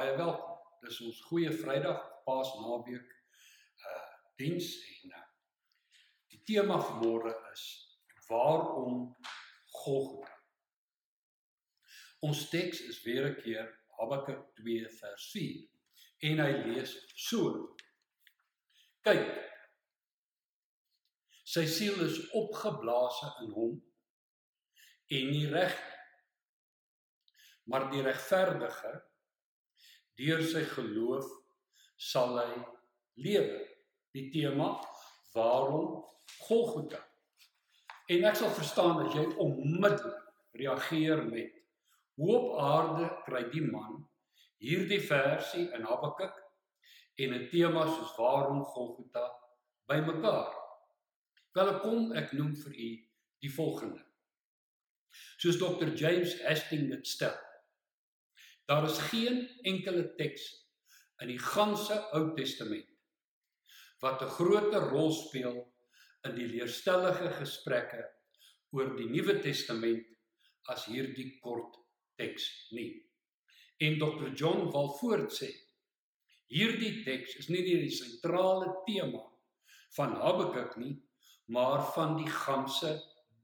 baie welkom. Dis ons goeie Vrydag, Paasnaweek uh diens en uh, die tema vir môre is waarom Golgotha. Ons teks is weer 'n keer Habakuk 2 vers 4 en hy lees so: Kyk, sy siel is opgeblaase in hom en nie reg maar die regverdige deur sy geloof sal hy lewe. Die tema waarom Golgotha. En ek sal verstaan as jy onmiddellik reageer met hoe op aarde kry die man hierdie versie in Habakuk en 'n tema soos waarom Golgotha bymekaar. Wel kom ek noem vir u die volgende. Soos Dr James Hastings dit stel. Daar is geen enkele teks in die ganse Ou Testament wat 'n groter rol speel in die leerstellige gesprekke oor die Nuwe Testament as hierdie kort teks nie. En Dr John Walvoort sê hierdie teks is nie die sentrale tema van Habakuk nie, maar van die ganse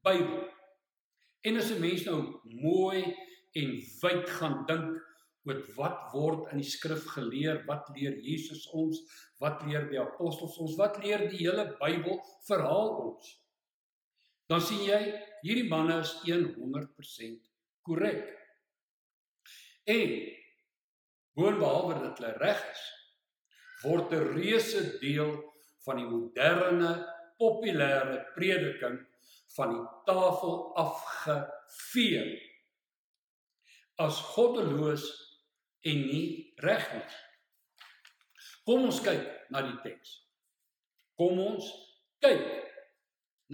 Bybel. En as 'n mens nou mooi en wyd gaan dink oor wat word in die skrif geleer, wat leer Jesus ons, wat leer die apostels ons, wat leer die hele Bybel verhaal ons. Dan sien jy hierdie manne is 100% korrek. En boonbehalwe dat hulle reg is, word 'n reuse deel van die moderne populêre prediking van die tafel afgevee as goddeloos en nie reg nie. Kom ons kyk na die teks. Kom ons kyk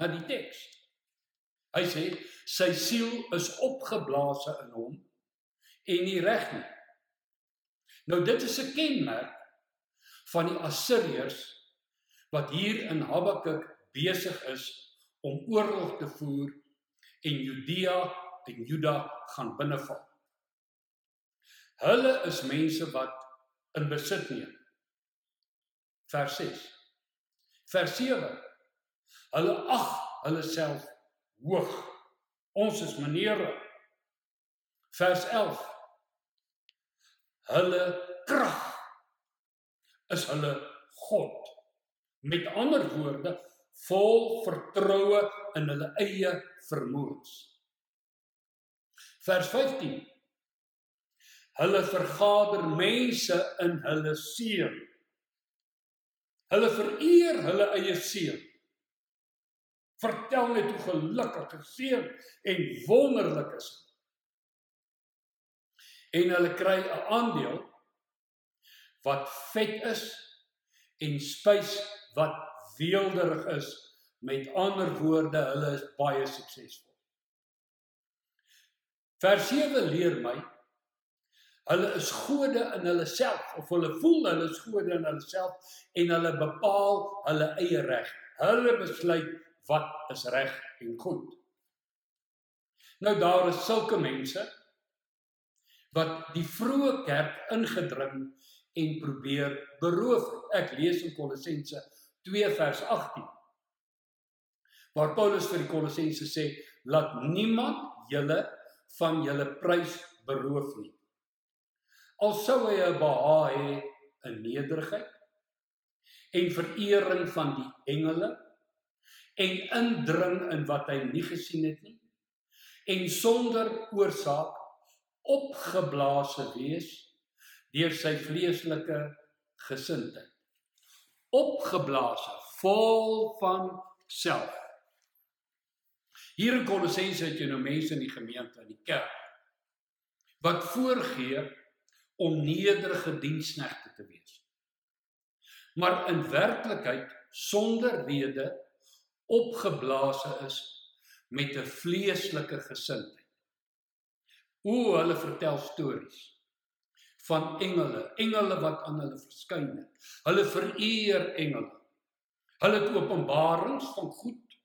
na die teks. Hy sê sy siel is opgeblaase in hom en nie reg nie. Nou dit is 'n kenmerk van die Assiriërs wat hier in Habakuk besig is om oorlog te voer en Judea en Juda gaan binneval. Hulle is mense wat in besit neem. Vers 6. Vers 7. Hulle ag hulle self hoog. Ons is meneere. Vers 11. Hulle krag is hulle God. Met ander woorde, vol vertroue in hulle eie vermoëns. Vers 15 Hulle vergader mense in hulle seun. Hulle vereer hulle eie seun. Vertel net hoe gelukkig geseën en wonderlik is. En hulle kry 'n aandeel wat vet is en spys wat weelderig is. Met ander woorde, hulle is baie suksesvol. Vers 7 leer my Hulle is gode in hulle self of hulle voel hulle is gode in hulle self en hulle bepaal hulle eie reg. Hulle besluit wat is reg en goed. Nou daar is sulke mense wat die vroeë kerk ingedring en probeer beroof. Ek lees in Kolossense 2 vers 18. Waar Paulus vir die Kolossense sê: "Laat niemand julle van julle prys beroof nie." Al sou hy 'n behaag hê in nederigheid en verering van die engele en indring in wat hy nie gesien het nie en sonder oorsaak opgeblaase wees deur sy vleeslike gesindheid. Opgeblaase vol van self. Hier in Kolossense het jy nou mense in die gemeente in die kerk wat voorgee om nederige diensknegte te wees. Maar in werklikheid sonder rede opgeblaase is met 'n vleeslike gesindheid. O, hulle vertel stories van engele, engele wat aan hulle verskyn het. Hulle vereer engele. Hulle het openbarings van goed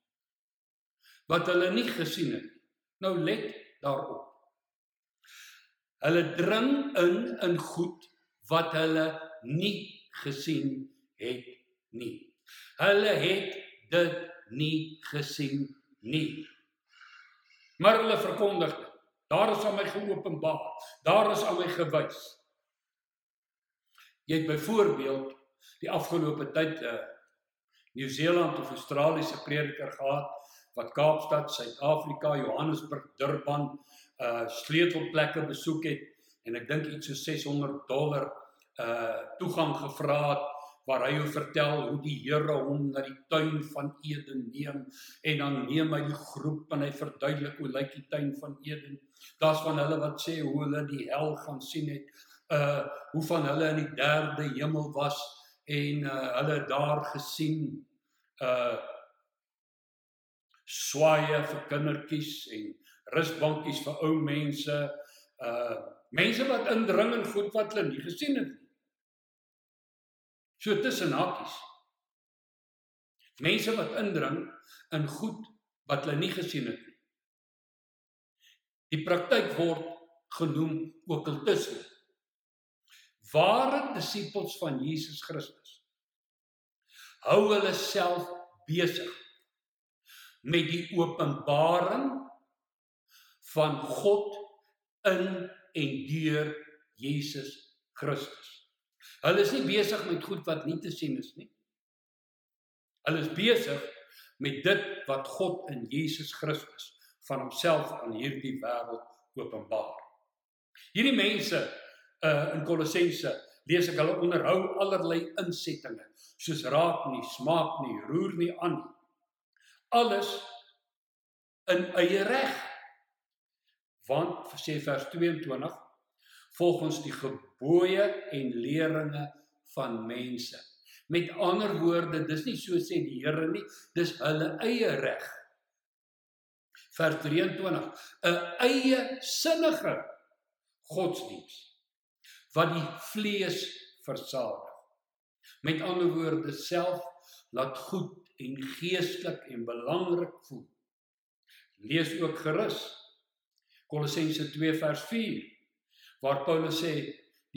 wat hulle nie gesien het. Nou let daarop. Hulle dring in in goed wat hulle nie gesien het nie. Hulle het dit nie gesien nie. Maar hulle verkondig dit. Daar is aan my geopenbaar. Daar is aan my gewys. Jy het byvoorbeeld die afgelope tyd 'n uh, eh, Nieu-Seeland of Australiese prediker gehad wat Kaapstad, Suid-Afrika, Johannesburg, Durban uh sleutelplekke besoek het en ek dink iets so 600 dollar uh toegang gevra het waar hy jou vertel hoe die Here hom na die tuin van Eden neem en dan neem hy die groep en hy verduidelik hoe lyk die tuin van Eden. Daar's van hulle wat sê hoe hulle die hel gaan sien het, uh hoe van hulle in die derde hemel was en uh hulle daar gesien uh swaaye vir kindertjies en rusbankies vir ou mense, uh mense wat indring in goed wat hulle nie gesien het nie. So tussen hakies. Mense wat indring in goed wat hulle nie gesien het nie. Die praktyk word genoem okkultisme. Ware disippels van Jesus Christus hou hulle self besig met die openbaring van God in en deur Jesus Christus. Hulle is nie besig met goed wat nie te sien is nie. Hulle is besig met dit wat God in Jesus Christus van homself aan hierdie wêreld openbaar. Hierdie mense uh in Kolossense lees ek hulle onderhou allerlei insettinge soos raak nie, smaak nie, roer nie aan nie. Alles in eie reg. Want sê vers 22 volgens die gebooie en leringe van mense. Met ander woorde, dis nie so sê die Here nie, dis hulle eie reg. Vers 23, 'n eie sinnige godsdiens wat die vlees versadig. Met ander woorde, self laat goed en geestelik en belangrik voel. Lees ook gerus Kolossense 2 vers 4 waar Paulus sê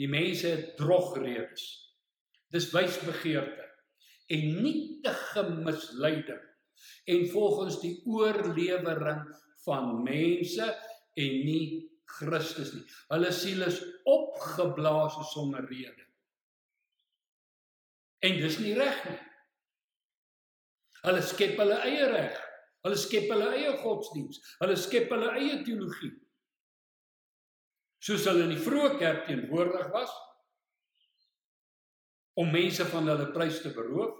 die mense het drogredes. Dis wysbegeerte en nietige misleiding en volgens die oorlewering van mense en nie Christus nie. Hulle siel is opgeblaas sonder rede. En dis nie reg nie. Hulle skep hulle eie reg. Hulle skep hulle eie godsdiens. Hulle skep hulle eie teologie soos hulle in die vroeë kerk teenwoordig was om mense van hulle prys te beroof,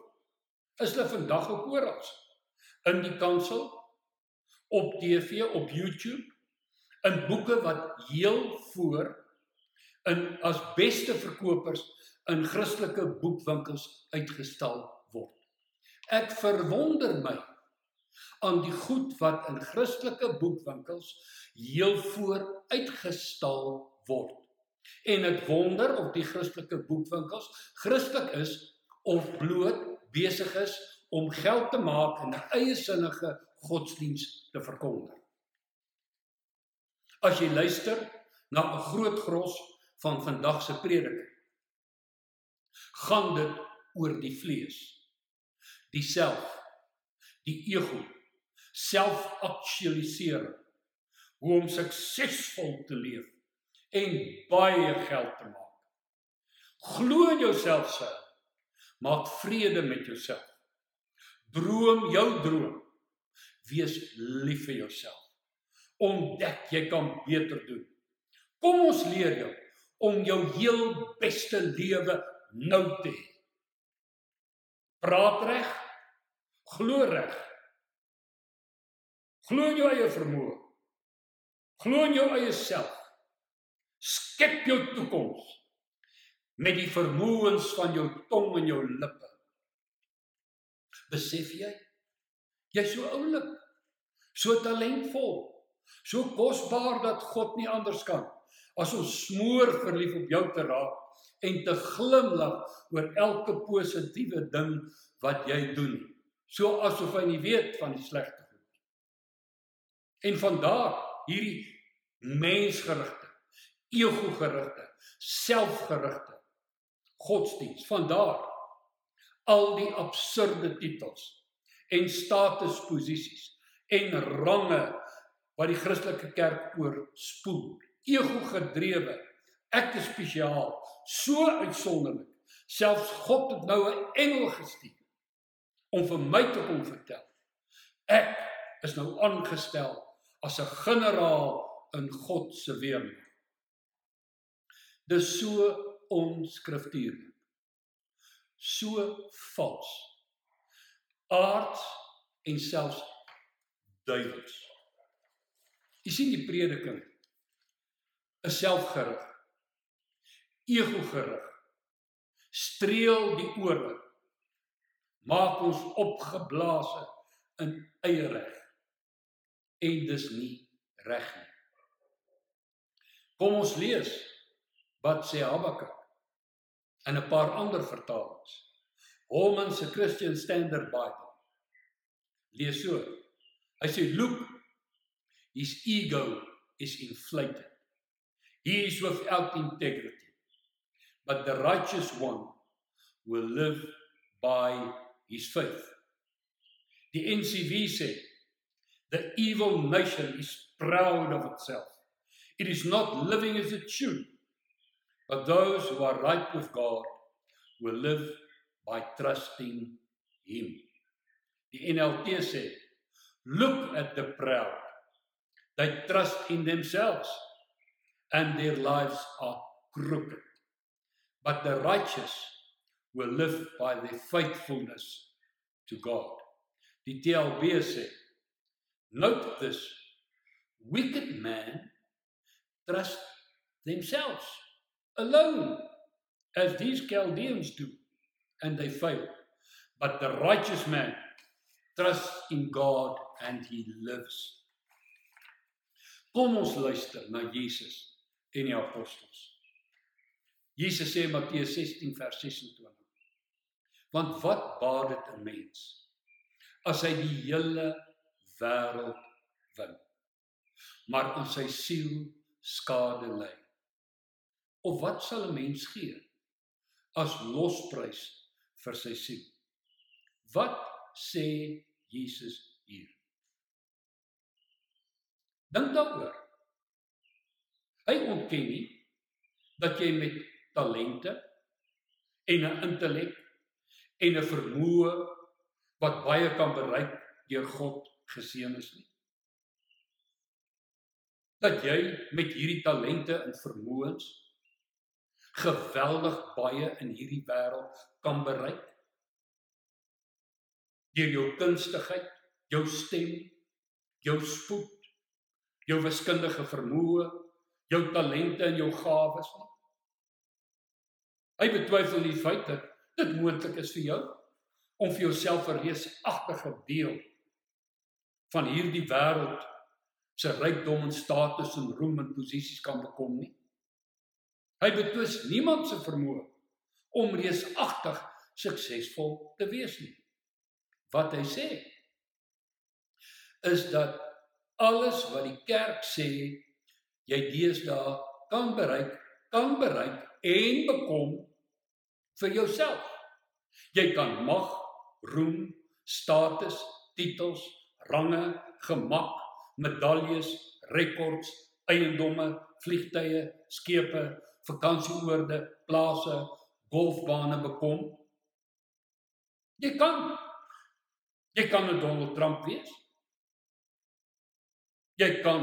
is hulle vandag ook oral in die kansel op TV, op YouTube, in boeke wat heel voor in as beste verkopers in Christelike boekwinkels uitgestal word. Ek verwonder my aan die goed wat in Christelike boekwinkels heel voor uitgestal word. En dit wonder of die Christelike boekwinkels Christelik is of bloot besig is om geld te maak en 'n eie sinnige godsdiens te verkondig. As jy luister na 'n groot gros van vandag se prediking, gaan dit oor die vlees, die self, die ego, selfaktualisering hoe om suksesvol te leef en baie geld te maak. Glo in jouself se. Maak vrede met jouself. Droom jou droom. Wees lief vir jouself. Ontdek jy kan beter doen. Kom ons leer jou om jou heel beste lewe nou te hê. Praat reg. Glo reg. Glo in jou eie vermoë. Glo in jou eie self. Skep jou toekoms met die vermoëns van jou tong en jou lippe. Besef jy? Jy's so oulik, so talentvol, so kosbaar dat God nie anders kan as om smoor verlief op jou te raak en te glimlag oor elke positiewe ding wat jy doen. So asof hy nie weet van die slegte goed nie. En vandaar hierdie mensgerigte, ego-gerigte, selfgerigte godsdiens. Vandaar al die absurde titels en statusposisies en range wat die Christelike kerk oorspoel. Ego gedrewe. Ek is spesiaal, so uitsonderlik. Selfs God het nou 'n engel gestuur om vir my te kom vertel. Ek is nou aangestel as 'n generaal in God se weermag. Dis so onskriftuurlik. So vals. Aards en selfs duiwels. Jy sien die prediking is selfgerig. Ego gerig. Streel die ore. Maak ons opgeblaase in eie reg. En dis nie reg nie. Kom ons lees wat sê Habakuk in 'n paar ander vertalings. Holman se Christian Standard Bible. Lees so. Hy sê look his ego is inflated. He is without integrity. But the righteous one will live by his faith. Die NCV sê the evil nation is proud of itself. It is not living as it should. But those who are right with God will live by trusting him. Die NLT sê, look at the proud. They trust in themselves and their lives are crooked. But the righteous will live by their faithfulness to God. Die TLB sê, note this, wicked man trust themselves alone as these Chaldeans do and they fail. But the righteous man trusts in God and he lives. Kom ons luister na Jesus en die apostels. Jesus sê Matteus 16 vers 26 want wat baat dit 'n mens as hy die hele wêreld wen maar aan sy siel skade ly. Of wat sal 'n mens gee as losprys vir sy siel? Wat sê Jesus hier? Dink daaroor. Hy ontken nie dat jy met talente en 'n intellek en 'n vermoë wat baie kan bereik deur God geseën is nie dat jy met hierdie talente en vermoëns geweldig baie in hierdie wêreld kan bereik deur jou kunstigheid, jou stem, jou spoed, jou wiskundige vermoë, jou talente en jou gawes. Hy betwyfel die feit dat dit moontlik is vir jou om vir jouself 'n reusagtige deel van hierdie wêreld se rykdom en status en roem en posisies kan bekom nie. Hy betwis niemand se vermoë om reusagtig suksesvol te wees nie. Wat hy sê is dat alles wat die kerk sê jy deesdae kan bereik, kan bereik en bekom vir jouself. Jy kan mag, roem, status, titels, range, gemak medaljes, rekords, eiendomme, vliegtye, skepe, vakansieoorde, plase, golfbane bekom. Jy kan jy kan 'n Donald Trump wees. Jy kan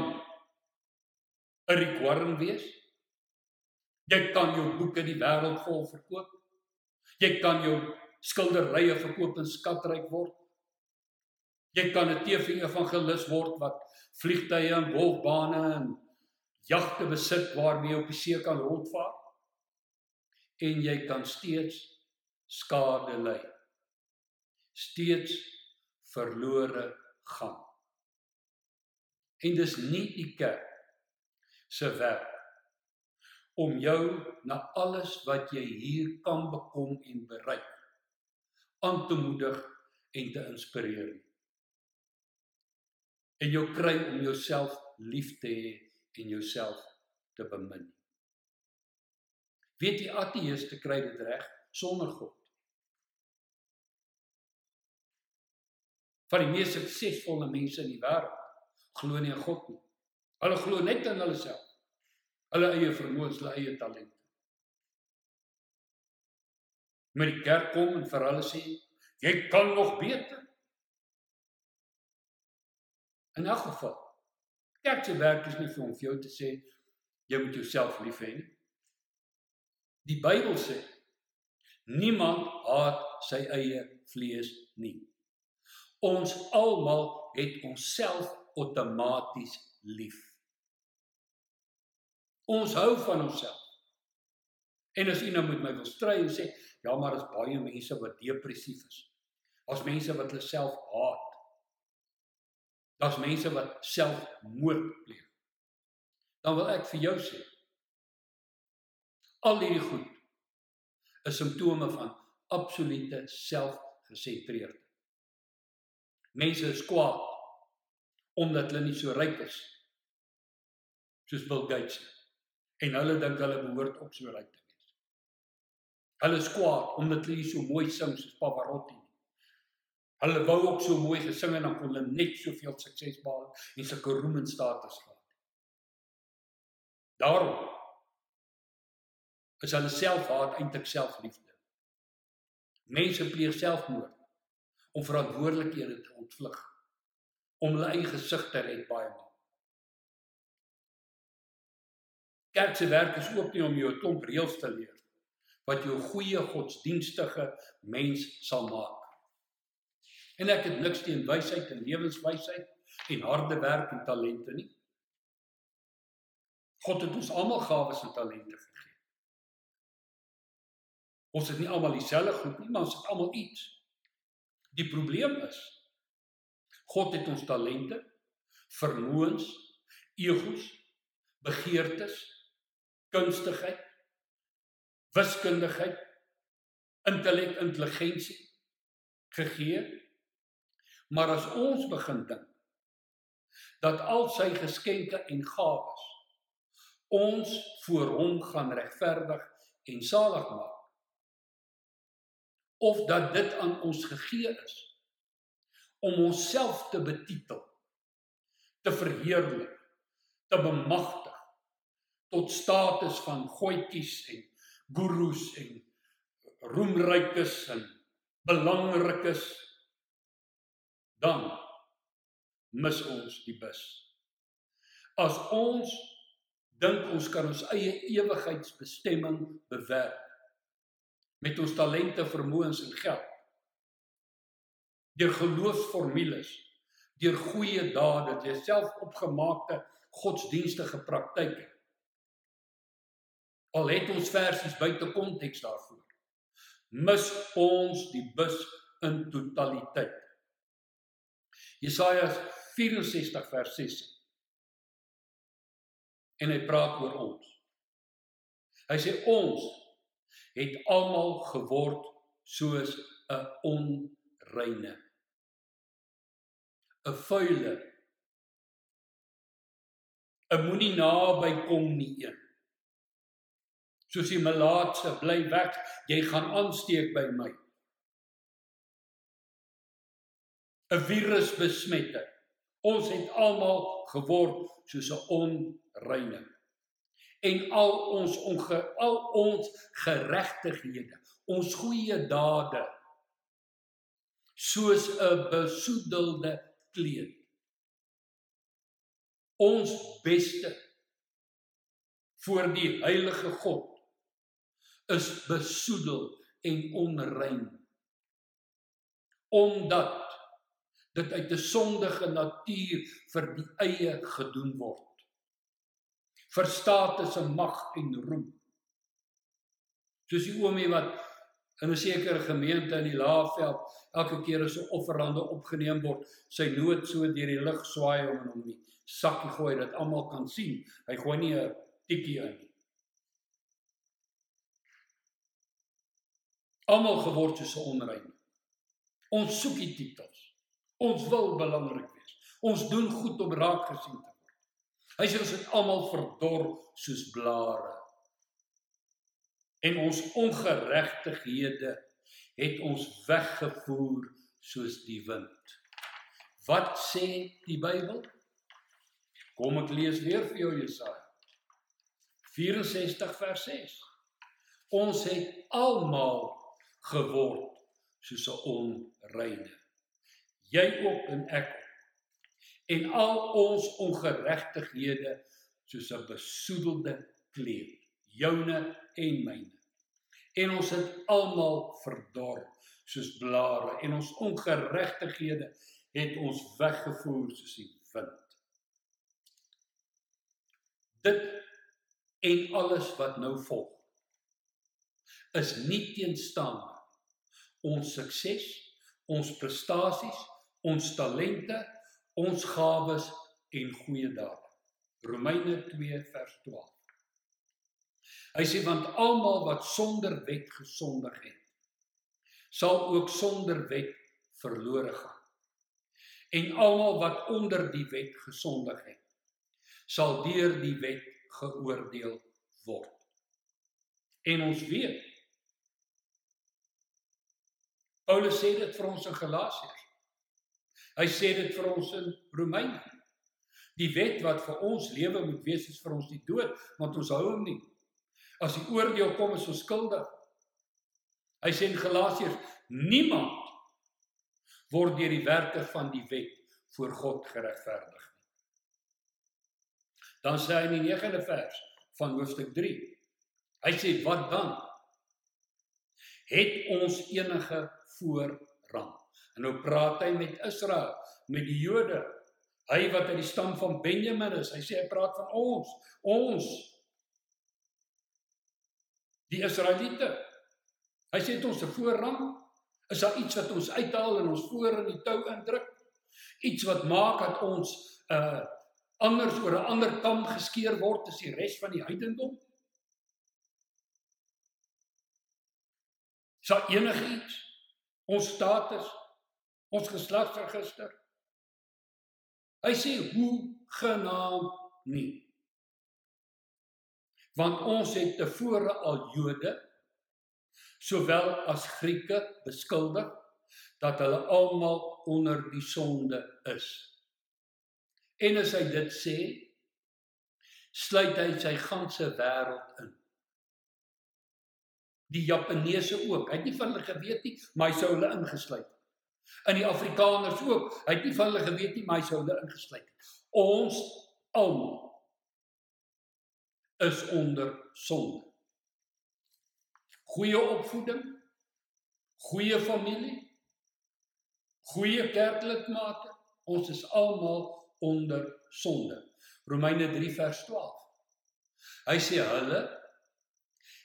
'n Rick Warren wees. Jy kan jou boeke die wêreld vol verkoop. Jy kan jou skilderye verkoop en skatryk word. Jy kan 'n TV-evangelis word wat vliegtye en golfbane en jagte besit waarmee jy op die see kan rondvaar. En jy kan steeds skade ly. Steeds verlore gaan. En dis nie die kerk se werk om jou na alles wat jy hier kan bekom en bereik aan te moedig en te inspireer en jou kry om jouself lief te hê en jouself te bemin. Weet die ateïste kry dit reg sonder God. Van die mees suksesvolle mense in die wêreld glo nie in God nie. Hulle glo net in hulle self. Hulle eie vermoëns, hulle eie talente. Maar die kerk kom en vir hulle sê jy kan nog beter. In 'n geval. Kerk se werk is nie vir om vir jou te sê jy moet jouself lief hê nie. Die Bybel sê niemand haat sy eie vlees nie. Ons almal het onsself outomaties lief. Ons hou van onsself. En as u nou met my wil stry en sê, ja, maar daar's baie mense wat depressief is. Daar's mense wat hulle self haat. Daar's mense wat selfmoord pleeg. Dan wil ek vir jou sê, al hierdie goed is simptome van absolute selfgesentreerdheid. Mense is kwaad omdat hulle nie so ryk is soos Bill Gates en hulle dink hulle behoort ook so ryk te wees. Hulle is kwaad omdat hulle so mooi sing soos Pavarotti. Hulle wou ook so mooi gesing en dan kon hulle net soveel sukses behaal en sulke roem en status gehad. Daarom is hulle selfhaat eintlik selfliefde. Mense pleeg selfmoord om verantwoordelikhede te ontvlug om hulle eie gesig te red baie maal. Kerk se werk is ook nie om jou 'n klomp reëls te leer wat jou goeie godsdienstige mens sal maak. En ek het niks teen wysheid en lewenswysheid en harde werk en talente nie. God het ons almal gawes en talente gegee. Ons het nie almal dieselfde goed nie, maar ons het almal iets. Die probleem is God het ons talente, vermoëns, egos, begeertes, kunstigheid, wiskundigheid, intellek, intelligensie gegee. Maar as ons begin dink dat al sy geskenke en gawes ons voor hom gaan regverdig en salig maak of dat dit aan ons gegee is om onsself te betitel te verheerlik te bemagtig tot status van goetjies en gurus en roemrykes en belangrikes dan mis ons die bus as ons dink ons kan ons eie ewigheidsbestemming bewerk met ons talente, vermoëns en geld. Deur geloofsformules, deur goeie dade, deur selfopgemaakte godsdienstige praktyke. Al het ons versies buite konteks daarvoor. Mis ons die bus in totaliteit. Jesaja 64 vers 6. En hy praat oor ons. Hy sê ons het almal geword soos 'n onreine 'n vuile 'n moenie naby kom nie een soos die malaatse bly weg jy gaan aansteek by my. 'n virus besmette ons het almal geword soos 'n onreine. En al ons onge, al ons geregtighede, ons goeie dade soos 'n besoedelde kleed. Ons beste voor die heilige God is besoedel en onrein. Omdat dit uit 'n sondige natuur vir die eie gedoen word vir status en mag en roem. Soos die oomie wat in 'n sekere gemeente in die Laagveld elke keer as 'n offerande opgeneem word, sy nood so deur die lug swaai om hom nie sakkie gooi dat almal kan sien. Hy gooi nie 'n tikkie in nie. Almal geword soos 'n onrein. Ons soek die titels. Ons wil belangrik wees. Ons doen goed om raak gesien te Hy sê ons het almal verdor soos blare. en ons ongeregtighede het ons weggevoer soos die wind. Wat sê die Bybel? Kom ek lees weer vir jou Jesaja 64 vers 6. Ons het almal geword soos 'n onreine. Jy ook en ek. En al ons ongeregtighede soos 'n besoedelde kleed, joune en myne. En ons het almal verdor soos blare en ons ongeregtighede het ons weggevoer soos die wind. Dit en alles wat nou volg is nie teenstaande ons sukses, ons prestasies, ons talente, ons gawes en goeie dade. Romeine 2 vers 12. Hy sê want almal wat sonder wet gesondig het, sal ook sonder wet verlore gaan. En almal wat onder die wet gesondig het, sal deur die wet geoordeel word. En ons weet Paulus sê dit vir ons in Galasiërs. Hy sê dit vir ons in Romeine. Die wet wat vir ons lewe moet wees is vir ons die dood, want ons hou hom nie. As die oordeel kom is ons skuldig. Hy sê in Galasiërs niemand word deur die werke van die wet voor God geregverdig nie. Dan sê hy in die 9de vers van hoofstuk 3. Hy sê wat dan? Het ons enige voorrang. En nou praat hy met Israel, met die Jode. Hy wat uit die stam van Benjamin is, hy sê hy praat van ons, ons die Israeliete. Hy sê dit ons 'n voorrang. Is daar iets wat ons uithaal en ons voor in die tou indruk? Iets wat maak dat ons uh anders oor 'n ander kam geskeer word as die res van die heidendom? Is daar enige iets? Ons status, ons geslagsregister. Hy sê hoe genaamd nie. Want ons het tevore al Jode sowel as Grieke beskuldig dat hulle almal onder die sonde is. En as hy dit sê, sluit hy sy ganse wêreld in die Japaneese ook. Hy het nie van hulle geweet nie, maar hy sou hulle ingesluit. In die Afrikaners ook. Hy het nie van hulle geweet nie, maar hy sou hulle ingesluit. Ons almal is onder sonde. Goeie opvoeding, goeie familie, goeie kerklidmate, ons is almal onder sonde. Romeine 3 vers 12. Hy sê hulle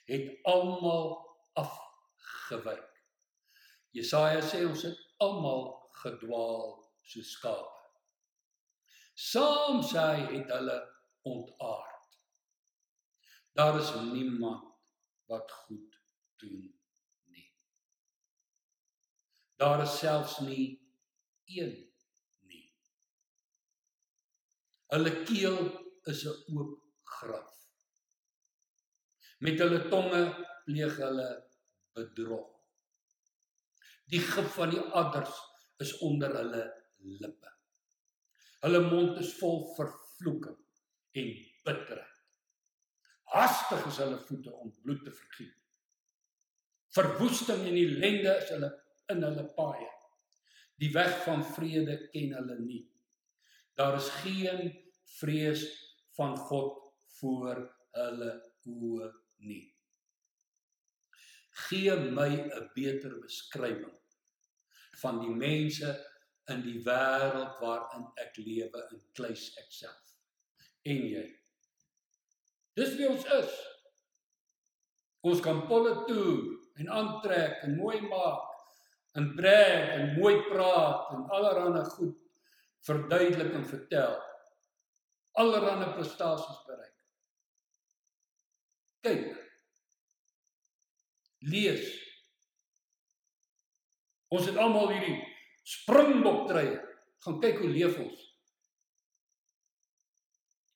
het almal afgewyk. Jesaja sê ons het almal gedwaal soos skape. Saam sê hy het hulle ontaard. Daar is niemand wat goed doen nie. Daar is selfs nie een nie. Hulle keel is 'n oop graf. Met hulle tonge pleeg hulle bedrog. Die gif van die adders is onder hulle lippe. Hulle mond is vol vervloeking en bitterheid. Hastig is hulle voete om bloed te vergiet. Verwoesting en ellende is hulle in hulle paaie. Die weg van vrede ken hulle nie. Daar is geen vrees van God voor hulle oë nie. Gee my 'n beter beskrywing van die mense in die wêreld waarin ek lewe in kluis ek self. En jy. Dis wie ons is. Ons kan polle toe en aantrek en mooi maak en brag en mooi praat en allerlei goed verduidelik en vertel. Allerlei prestasies. Kyk. Lees. Ons het almal hierdie springbok treye. Gaan kyk hoe leef ons.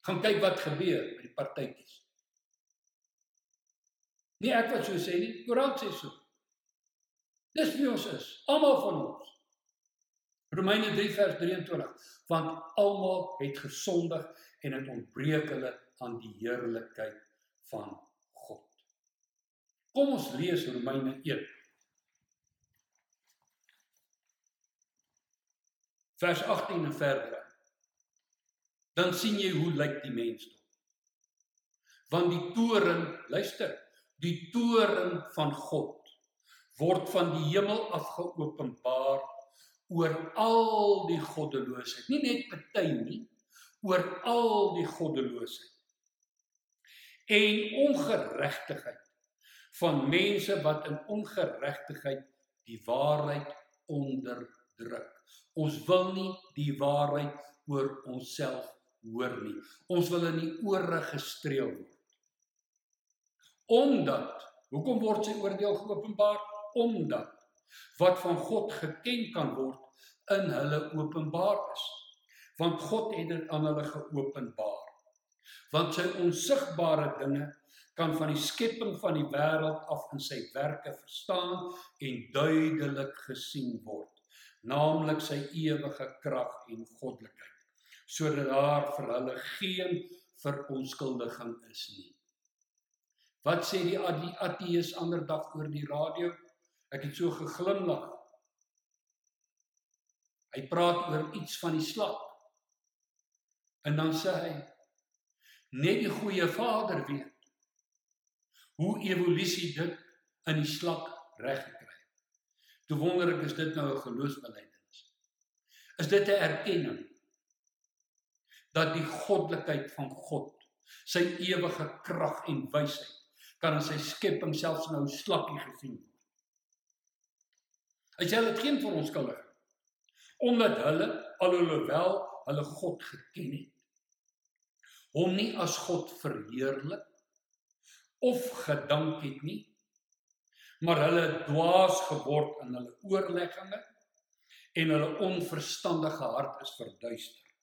Gaan kyk wat gebeur by die partytjies. Nie ek wat so sê nie, Koran sê so. Dis wie ons is, almal van ons. Romeine 3 vers 23, want almal het gesondig en het ontbreek hulle aan die heerlikheid van. Kom ons lees Romeine 1. Vers 18 en verder. Dan sien jy hoe lyk die mensdom. Want die toren, luister, die toren van God word van die hemel af geopenbaar oor al die goddeloosheid. Nie net party nie, oor al die goddeloosheid. En ongeregtigheid van mense wat in ongeregtigheid die waarheid onderdruk. Ons wil nie die waarheid oor onsself hoor nie. Ons wil in die ore gestreel word. Omdat hoekom word sy oordeel geopenbaar? Omdat wat van God geken kan word in hulle openbaar is. Want God het dit aan hulle geopenbaar. Want sy onsigbare dinge kan van die skepping van die wêreld af in sy werke verstaan en duidelik gesien word, naamlik sy ewige krag en goddelikheid, sodat daar vir hulle geen veronskuldiging is nie. Wat sê die ateës ander dag oor die radio? Ek het so geglimlag. Hy praat oor iets van die slak. En dan sê hy net die goeie Vader weet hoe evolusie dit in die slak reggekry het. Toe wonder ek is dit nou 'n geloofsbelijdenis? Is dit 'n erkenning dat die goddelikheid van God, sy ewige krag en wysheid kan in sy skepping selfs nou slakkie gesien word? Hy sê dit geen vir ons skuldig. Omdat hulle alhoewel hulle God geken het, hom nie as God verheerlik of gedank het nie, maar hulle dwaas geword in hulle oorlegginge en hulle onverstandige hart is verduister.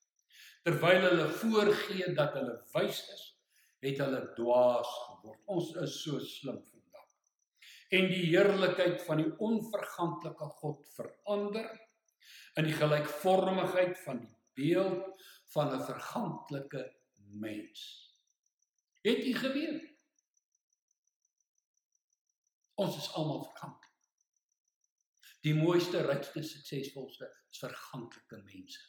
Terwyl hulle voorgee dat hulle wys is, het hulle dwaas geword. Ons is so slim en die heerlikheid van die onverganklike God verander in die gelykvormigheid van die beeld van 'n verganklike mens. Het jy geweet? Ons is almal verganklik. Die mooiste, rykste, suksesvolste is verganklike mense.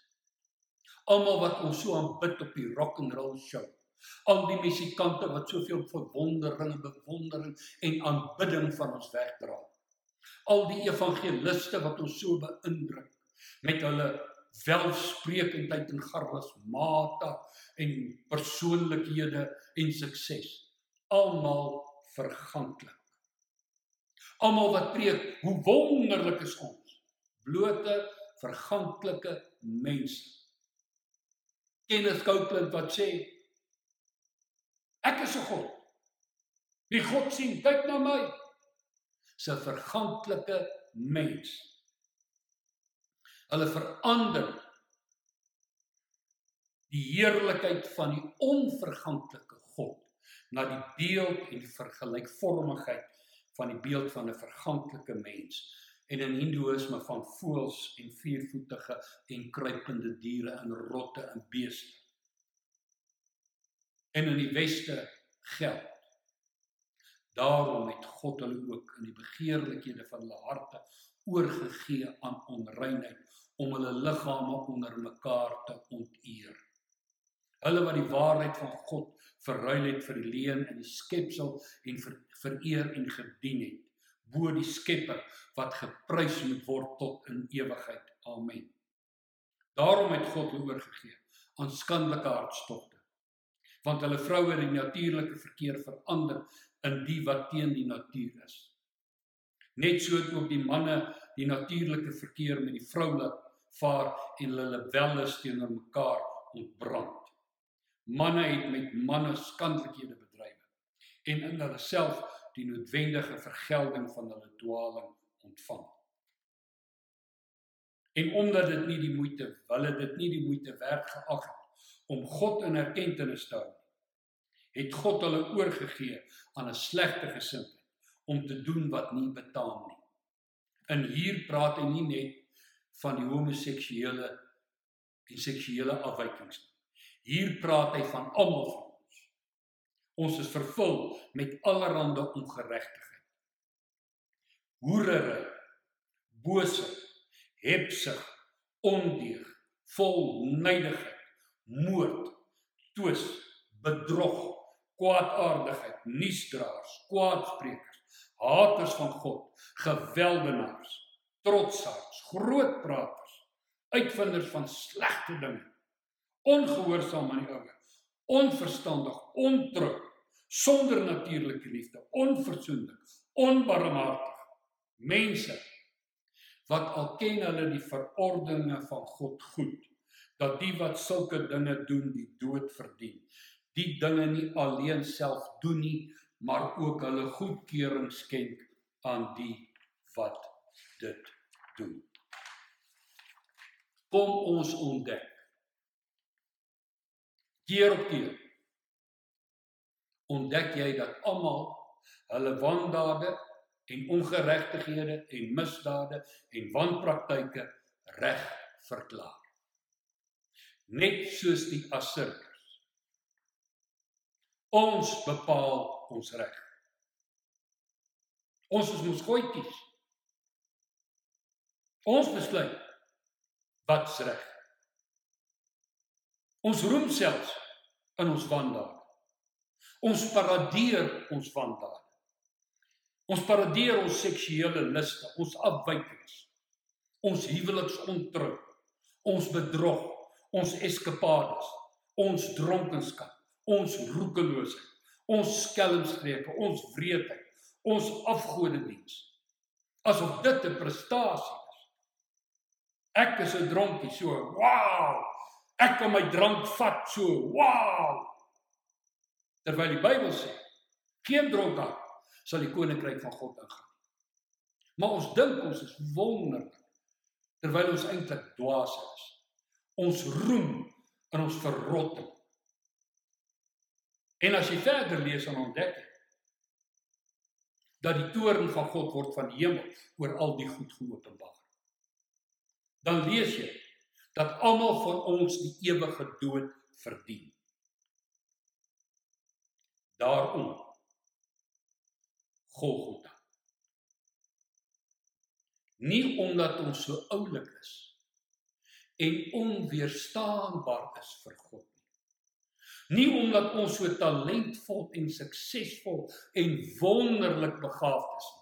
Almal wat ons so aanbid op die rock and roll show Al die musikante wat soveel verwondering bewondering en aanbidding van ons wegdra. Al die evangeliste wat ons so beïndruk met hulle welsprekendheid en charismata en persoonlikhede en sukses. Almal verganklik. Almal wat preek hoe wonderlik is ons. Blote verganklike mense. Kenneth Copeland wat sê Ek is 'n God. Die God sien, kyk na my. Se verganklike mens. Hulle verander die heerlikheid van die onverganklike God na die beeld en die vergelykvormigheid van die beeld van 'n verganklike mens en in hindoeïsme van voëls en viervoetige en kruipende diere en rotte en beeste en in die weste geld. Daarom het God hulle ook in die begeerlikhede van hulle harte oorgegee aan onreinheid om hulle liggame onder mekaar te onteer. Hulle wat die waarheid van God verruil het vir die leuen in die skepsel en ver, vereer en gedien het bo die Skepper wat geprys moet word tot in ewigheid. Amen. Daarom het God hulle oorgegee aan skandelike hartstogte want hulle vroue in die natuurlike verkeer verander in die wat teen die natuur is. Net so het ook die manne die natuurlike verkeer met die vrou laat vaar en hulle welles teenoor mekaar ontbrand. Manne het met manne skandelikhede bedrywe en in hulle self die noodwendige vergelding van hulle dwaling ontvang. En omdat dit nie die moeite, hulle dit nie die moeite werd geag het om God in erkenning te hou, het God hulle oorgegee aan 'n slegte gesindheid om te doen wat nie betaam nie. En hier praat hy nie net van die homoseksuele en seksuele afwykings nie. Hier praat hy van almal van ons. Ons is vervul met allerlei ongeregtigheid. Hoerery, boosheid, hebsug, ondeug, volnydigheid, moord, twis, bedrog, kwaadaardigheid, nuusdraers, kwaadsprekers, haters van God, geweldenaars, trotsaards, grootpraters, uitvinders van slegte dinge, ongehoorsaam aan die ouers, onverstandig, ontrou, sonder natuurlike liefde, onverzoenlik, onbarmhartig, mense wat al ken hulle die verordeninge van God goed dat die wat sulke dinge doen die dood verdien. Die dinge nie alleen self doen nie maar ook hulle goedkeuring skenk aan die wat dit doen. Kom ons ontdek keer op keer ontdek jy dat almal hulle wandade en ongeregtighede en misdade en wanpraktyke reg verklaar. Net soos die Assiriërs. Ons bepaal ons reg. Ons is mos goetjies. Ons besluit wat's reg. Ons roem selfs in ons wandade. Ons paradeer ons wandade. Ons paradeer ons seksuele luste, ons afwykings, ons huweliksontrou, ons bedrog, ons eskapades, ons dronkenskap, ons roekeloosheid, ons skelmstreke, ons wreedheid, ons afgodediens. Asof dit 'n prestasie is. Ek is 'n dronkie, so, wow! Ek kan my drank vat, so, wow! Terwyl die Bybel sê, geen dronkaard sal die koninkryk van God ingaan. Maar ons dink ons is wonderlik terwyl ons eintlik dwaas is. Ons roem in ons verrotting. En as jy verder lees en ontdek dat die toorn van God word van die hemel oor al die goed geopenbaar. Dan lees jy dat almal van ons die ewige dood verdien. Daarom Golgotha. Nie omdat ons so oulik is en onweerstaanbaar is vir God nie. Nie omdat ons so talentvol en suksesvol en wonderlik begaafd is nie.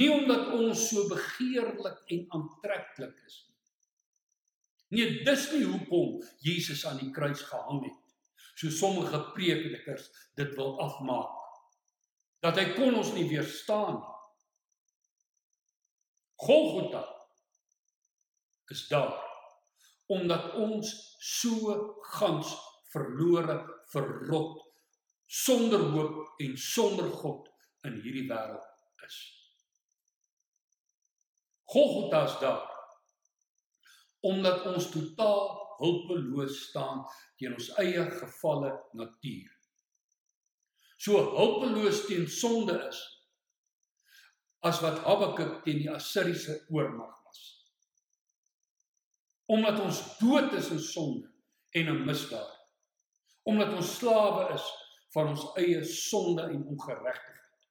Nie omdat ons so begeerlik en aantreklik is nie. Nee, dis nie hoekom Jesus aan die kruis gehang het. So sommige predikers dit wil afmaak dat hy kon ons nie weerstaan nie. Golgotha is daar omdat ons so gans verlore, verrot, sonder hoop en sonder God in hierdie wêreld is. Golgotha is daar omdat ons totaal hulpeloos staan teen ons eie gefalle natuur so hulpeloos teen sonde is as wat Habakuk teen die Assiriese oormag was. Omdat ons dood is in sonde en in misdaad. Omdat ons slawe is van ons eie sonde en ongeregtigheid.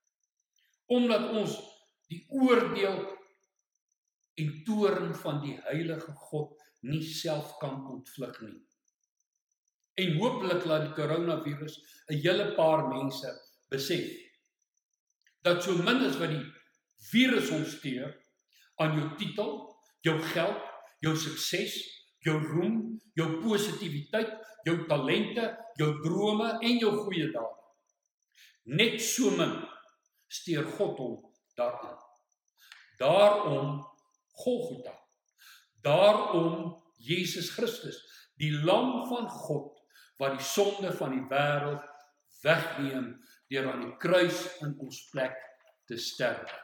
Omdat ons die oordeel en toorn van die heilige God nie self kan ontvlug nie. En hopelik laat die koronavirus 'n hele paar mense besef dat so min as wat die virus ons steur aan jou titel, jou geld, jou sukses, jou roem, jou positiwiteit, jou talente, jou drome en jou goeie dade. Net so min steur God hom daaraan. Daarom Golgotha. Daarom Jesus Christus, die lam van God wat die sonde van die wêreld wegneem deur aan die kruis in ons plek te sterf.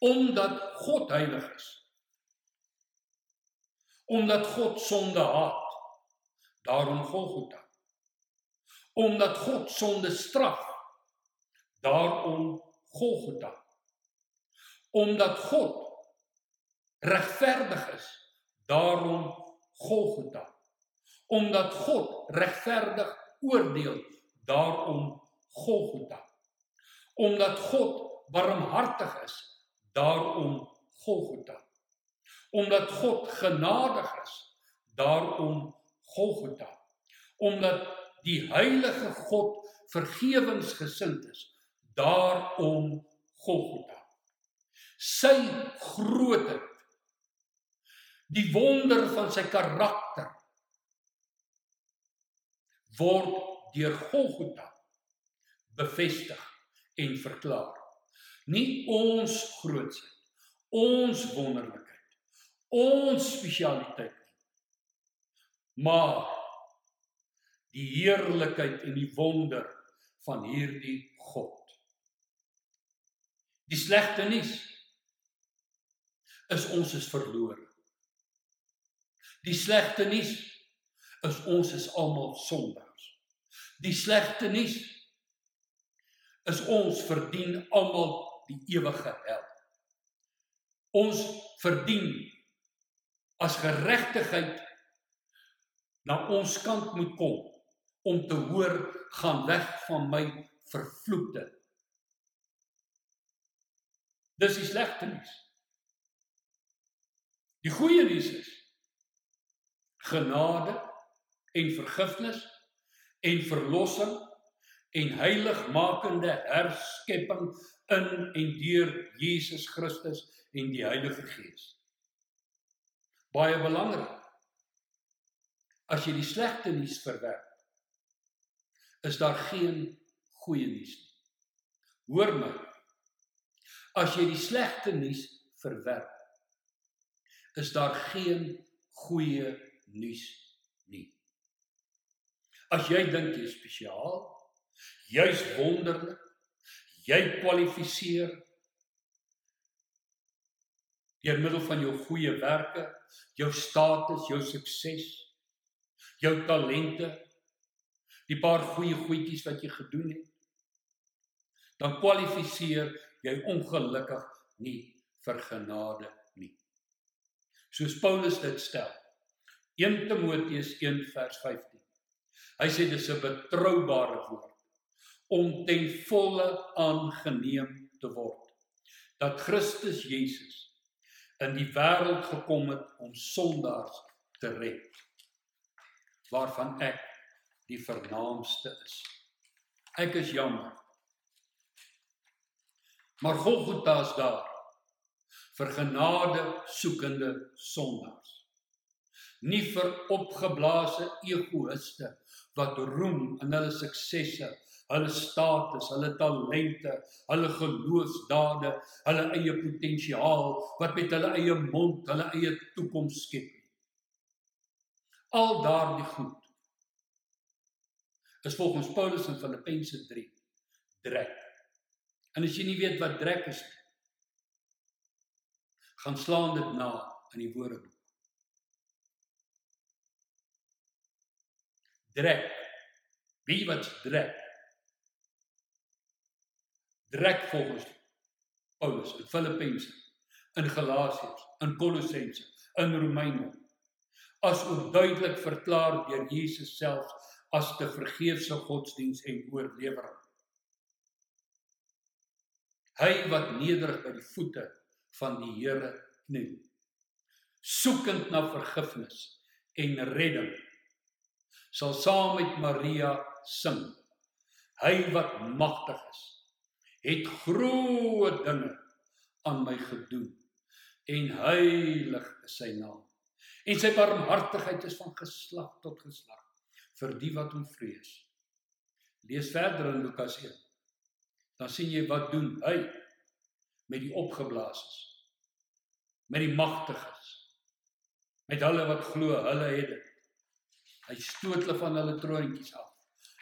Omdat God heilig is. Omdat God sonde haat. Daarom Golgotha. Omdat God sonde straf. daarom Golgotha. Omdat God regverdig is, daarom Golgotha. Omdat God regverdig oordeel, daarom Golgotha. Omdat God barmhartig is, daarom Golgotha. Omdat God genadig is, daarom Golgotha. Omdat die heilige God vergewensgesind is, daarom Golgotha. Sy grootheid die wonder van sy karakter word deur Golgotha bevestig en verklaar. Nie ons grootsheid, ons wonderlikheid, ons spesialiteit nie. Maar die heerlikheid en die wonder van hierdie God. Die slegte nuus is ons is verlore. Die slegte nuus is ons is almal sondaars. Die slegte nuus is ons verdien almal die ewige hel. Ons verdien as geregtigheid na ons kant moet kom om te hoor gaan weg van my vervloekte. Dis die slegte nuus. Die goeie nuus is genade en vergifnis en verlossing en heiligmakende herskepping in en deur Jesus Christus en die Heilige Gees. Baie belangrik. As jy die slegte nuus verwerp, is daar geen goeie nuus nie. Hoor my. As jy die slegte nuus verwerp, is daar geen goeie nuus nie. As jy dink jy is spesiaal, jy's wonderlik, jy kwalifiseer deur middel van jou goeie werke, jou status, jou sukses, jou talente, die paar goeie goedjies wat jy gedoen het, dan kwalifiseer jy ongelukkig nie vir genade nie. Soos Paulus dit stel. 1 Timoteus 1 vers 15. Hy sê dis 'n betroubare woord om ten volle aangeneem te word dat Christus Jesus in die wêreld gekom het om sondaars te red waarvan ek die vernaamste is. Ek is jammer. Maar Golgotha is daar vir genade soekende sondaars. Nie vir opgeblaase egoïste wat roem in hulle suksesse, hulle status, hulle talente, hulle geloofsdade, hulle eie potensiaal wat met hulle eie mond hulle eie toekoms skep. Al daardie goed is volgens Paulus in Filippense 3 drek. En as jy nie weet wat drek is nie, gaan slaan dit na in die woordeboek. Drek. Wie wat drek? Drek volgens Paulus in Filippense, in Galasiërs, in Kolossense, in Romeine as ook duidelik verklaar deur Jesus self as te vergeefse godsdiens en oorlewering. Hy wat nederig by die voete van die Here kniel, soekend na vergifnis en redding, sal saam met Maria sing. Hy wat magtig is, het groot dinge aan my gedoen en heilig is sy naam. En sy barmhartigheid is van geslag tot geslag vir die wat hom vrees. Lees verder in Lukas 1. Dan sien jy wat doen hy met die opgeblaases. Met die magtiges. Met hulle wat glo hulle het dit. Hy stoot hulle van hulle troontjies af.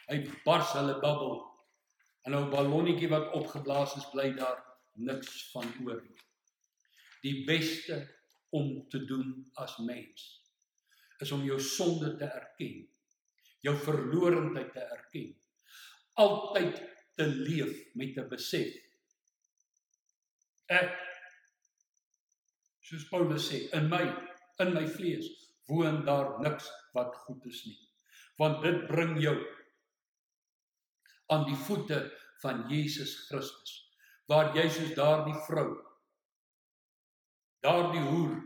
Hy bars hulle bubbel. En nou ballonnetjie wat opgeblaas is bly daar niks van oor nie. Die beste om te doen as mens is om jou sonde te erken jou verlorendheid te erken. Altyd te leef met 'n besef. Ek soos Paulus sê, in my in my vlees woon daar niks wat goed is nie. Want dit bring jou aan die voete van Jesus Christus waar jy soos daardie vrou daardie hoer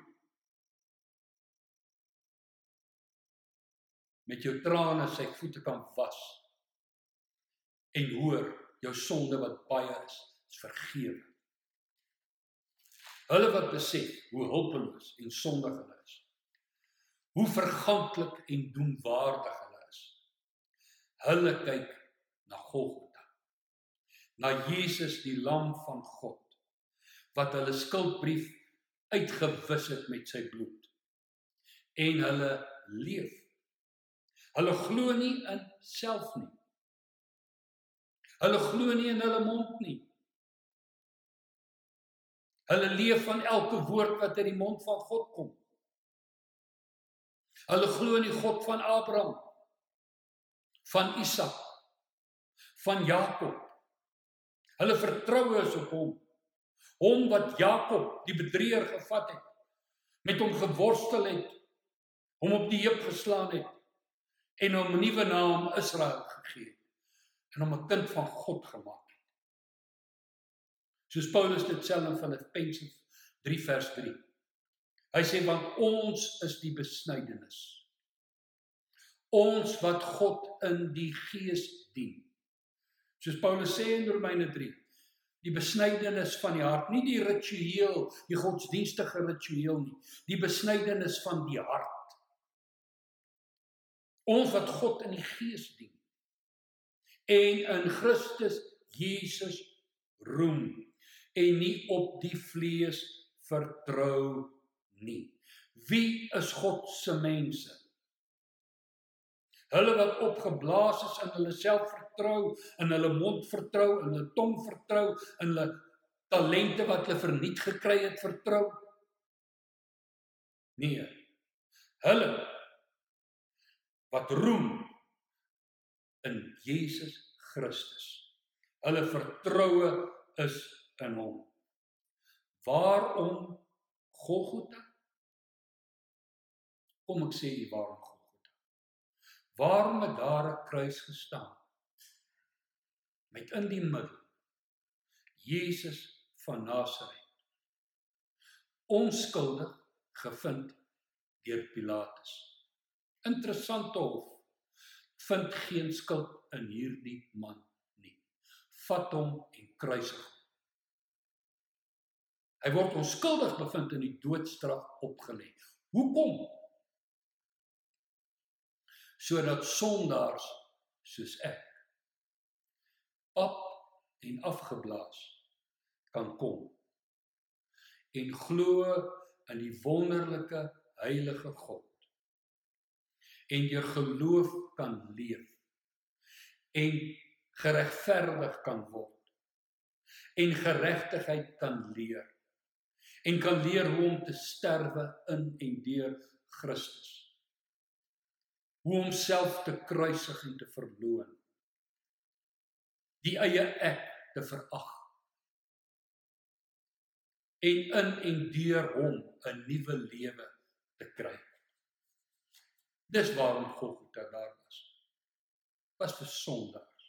met jou trane sy voete kan was en hoor jou sonde wat baie is is vergewe. Hulle wat besef hoe hulpeloos en sondig hulle is. Hoe verganklik en doemwaardig hulle is. Hulle kyk na Golgotha. Na Jesus die lam van God wat hulle skuldbrief uitgewis het met sy bloed. En hulle leef. Hulle glo nie in self nie. Hulle glo nie in hulle mond nie. Hulle leef van elke woord wat uit die mond van God kom. Hulle glo in die God van Abraham, van Isak, van Jakob. Hulle vertrou is op hom. Hom wat Jakob die bedrieger gevat het, met hom geworstel het, hom op die heup geslaan het en hom 'n nuwe naam Israel gegee het en hom 'n kind van God gemaak. Soos Paulus dit sê in Filippense 3 vers 3. Hy sê want ons is die besnydenis. Ons wat God in die gees dien. Soos Paulus sê in Romeine 3, die besnydenis van die hart, nie die ritueel, die godsdienstige ritueel nie, die besnydenis van die hart. Ons wat God in die gees dien en in Christus Jesus roem en nie op die vlees vertrou nie. Wie is God se mense? Hulle wat opgeblaas is in hulle self vertrou, in hulle mond vertrou, in hulle tong vertrou, in hulle talente wat hulle verniet gekry het vertrou. Nee. Hulle wat roem in Jesus Christus. Hulle vertroue is in hom. Waarom Golgotha? Kom ek sê jy waarom Golgotha? Waarom het daar 'n kruis gestaan? Met in die middel Jesus van Nasaret. Onskuldig gevind deur Pilatus. Interessant hof vind geen skuld in hierdie man nie. Vat hom en kruisig hom. Hy word onskuldig bevind en die doodstraf opgelê. Hoekom? Sodat sondaars soos ek op en afgeblaas kan kom en glo in die wonderlike heilige God en deur geloof kan leef en geregverdig kan word en geregtigheid kan leer en kan leer hoe om te sterwe in en deur Christus. Hoe om self te kruisig en te verloon. Die eie ek te verag. En in en deur hom 'n nuwe lewe te kry. Dis waarom Golgotha daar was. Was vir sondaars.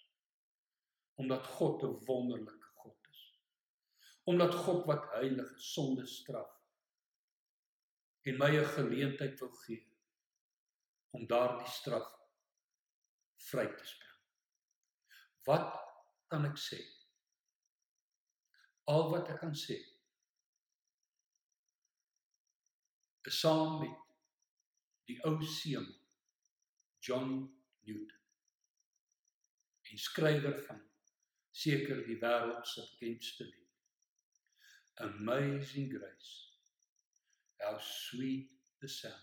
Omdat God 'n wonderlike omdat God wat heilig is sonde straf en my 'n geleentheid wil gee om daardie straf vry te spring. Wat kan ek sê? Al wat ek kan sê is saam met die ou seun John Newton. 'n skrywer van seker die wêreld se bekendste lied amazing grace. How sweet the sound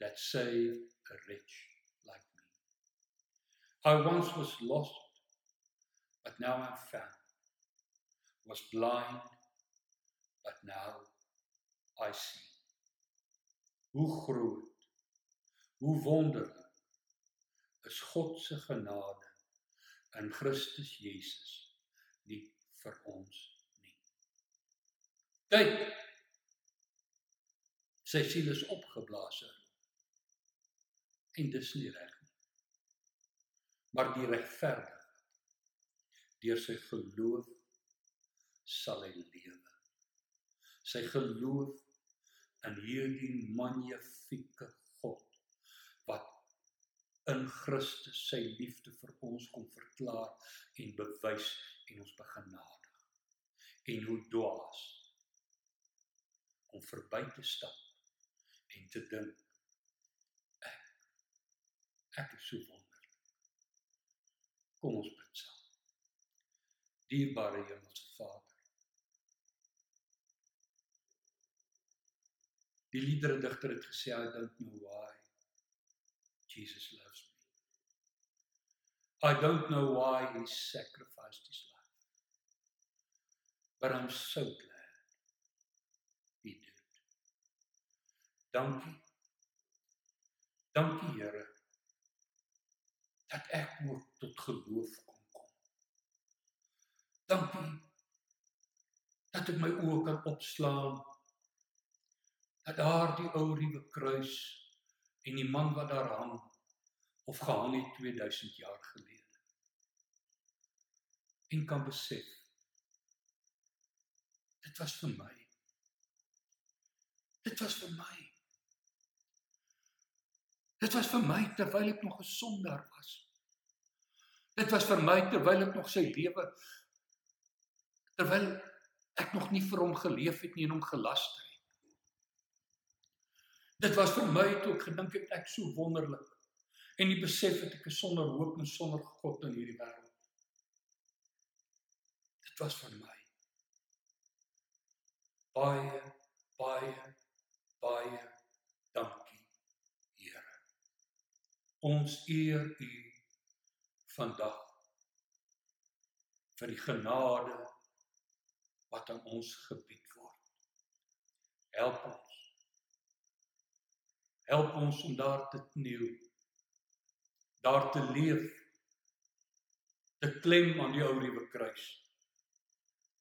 that saved a wretch like me. I once was lost, but now I'm found. Was blind, but now I see. Hoe groot, hoe wonderlik is God se genade in Christus Jesus nie vir ons nie. Kyk. Sy siel is opgeblaas. En dis nie reg nie. Maar die regverdige deur sy geloof sal hy lewe. Sy geloof in hierdie magnifieke God wat in Christus sy liefde vir ons kom verklaar en bewys en ons begenadig. En hoe dwaas om verby te stap en te dink ek ek is so wonderlik. Kom ons bid saam. Dierbare Hemelse Vader. Die liederdigter het gesê I don't know why Jesus loves me. I don't know why he sacrificed his life. But I'm so glad he did. Dankie. Dankie Here dat ek ook tot geloof kom. Dankie dat ek my oë kan opslaan. Dat daar die ou ruwe kruis en die man wat daar hang of gehang het 2000 jaar gelede. En kan besef dit was vir my. Dit was vir my. Dit was vir my terwyl ek nog 'n sondaar was. Dit was vir my terwyl ek nog sy lewe terwyl ek nog nie vir hom geleef het nie en hom gelaster het. Dit was vir my toe ek gedink het ek so wonderlik en die besef het ek is sonder hoop en sonder God in hierdie wêreld. Dit was vir my baie baie baie dankie Here. Ons eer U vandag vir die genade wat aan ons gebied word. Help ons. Help ons om daar te kniel. Daar te leef. Te klem aan die ou ruwe kruis.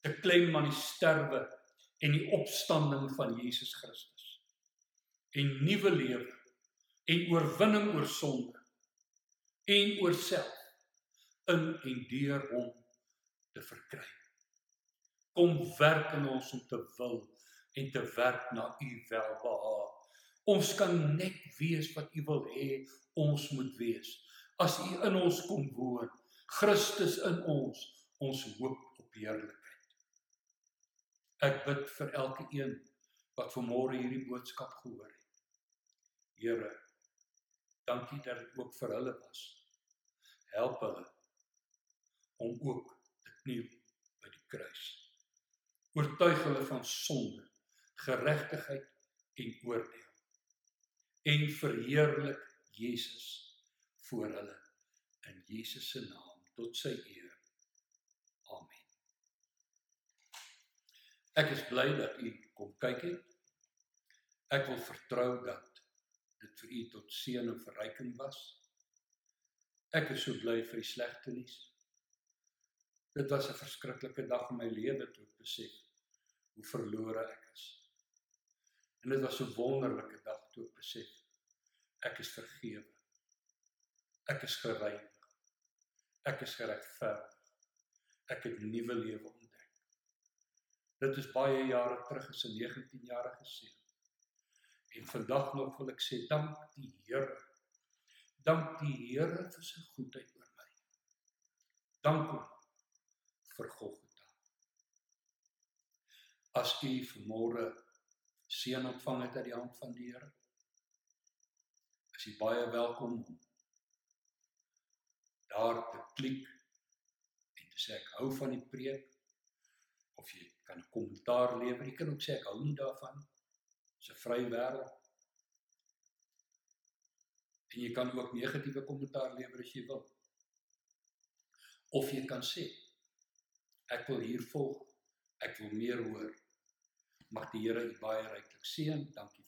Te klem aan die sterwe en die opstanding van Jesus Christus. En nuwe lewe en oorwinning oor sonde en oor self in en deur hom te verkry kom werk in ons om te wil en te werk na u welbehae. Ons kan net wees wat u wil hê ons moet wees. As u in ons kom woon, Christus in ons, ons hoop op heerlikheid. Ek bid vir elke een wat vanmôre hierdie boodskap gehoor het. Here, dankie dat dit ook vir hulle was. Help hulle om ook te kniel by die kruis oortuig hulle van sonde, geregtigheid en oordeel. En verheerlik Jesus voor hulle in Jesus se naam tot sy eer. Amen. Ek is bly dat u kom kyk het. Ek wil vertrou dat dit vir u tot seën en verryking was. Ek is so bly vir die slegte nuus. Dit was 'n verskriklike dag in my lewe toe ek besef hoe verlore ek is. En dit was 'n wonderlike dag toe ek besef ek is vergewe. Ek is gereinig. Ek is geregverdig. Ek het nuwe lewe ontdek. Dit is baie jare terug as 'n 19-jarige seun. En vandag nog wil ek sê dank die Here. Dank die Here vir sy goedheid oor my. Dank hom vir Golgotha. As u vanmôre seën ontvang het uit die hand van die Here, is u baie welkom om daar te klik en te sê ek hou van die preek of jy kan 'n kommentaar lewer. Jy kan ook sê ek hou nie daarvan. Dis 'n vrye wêreld. En jy kan ook negatiewe kommentaar lewer as jy wil. Of jy kan sê Ek wil hier volg. Ek wil meer hoor. Mag die Here u baie ryklik seën. Dankie.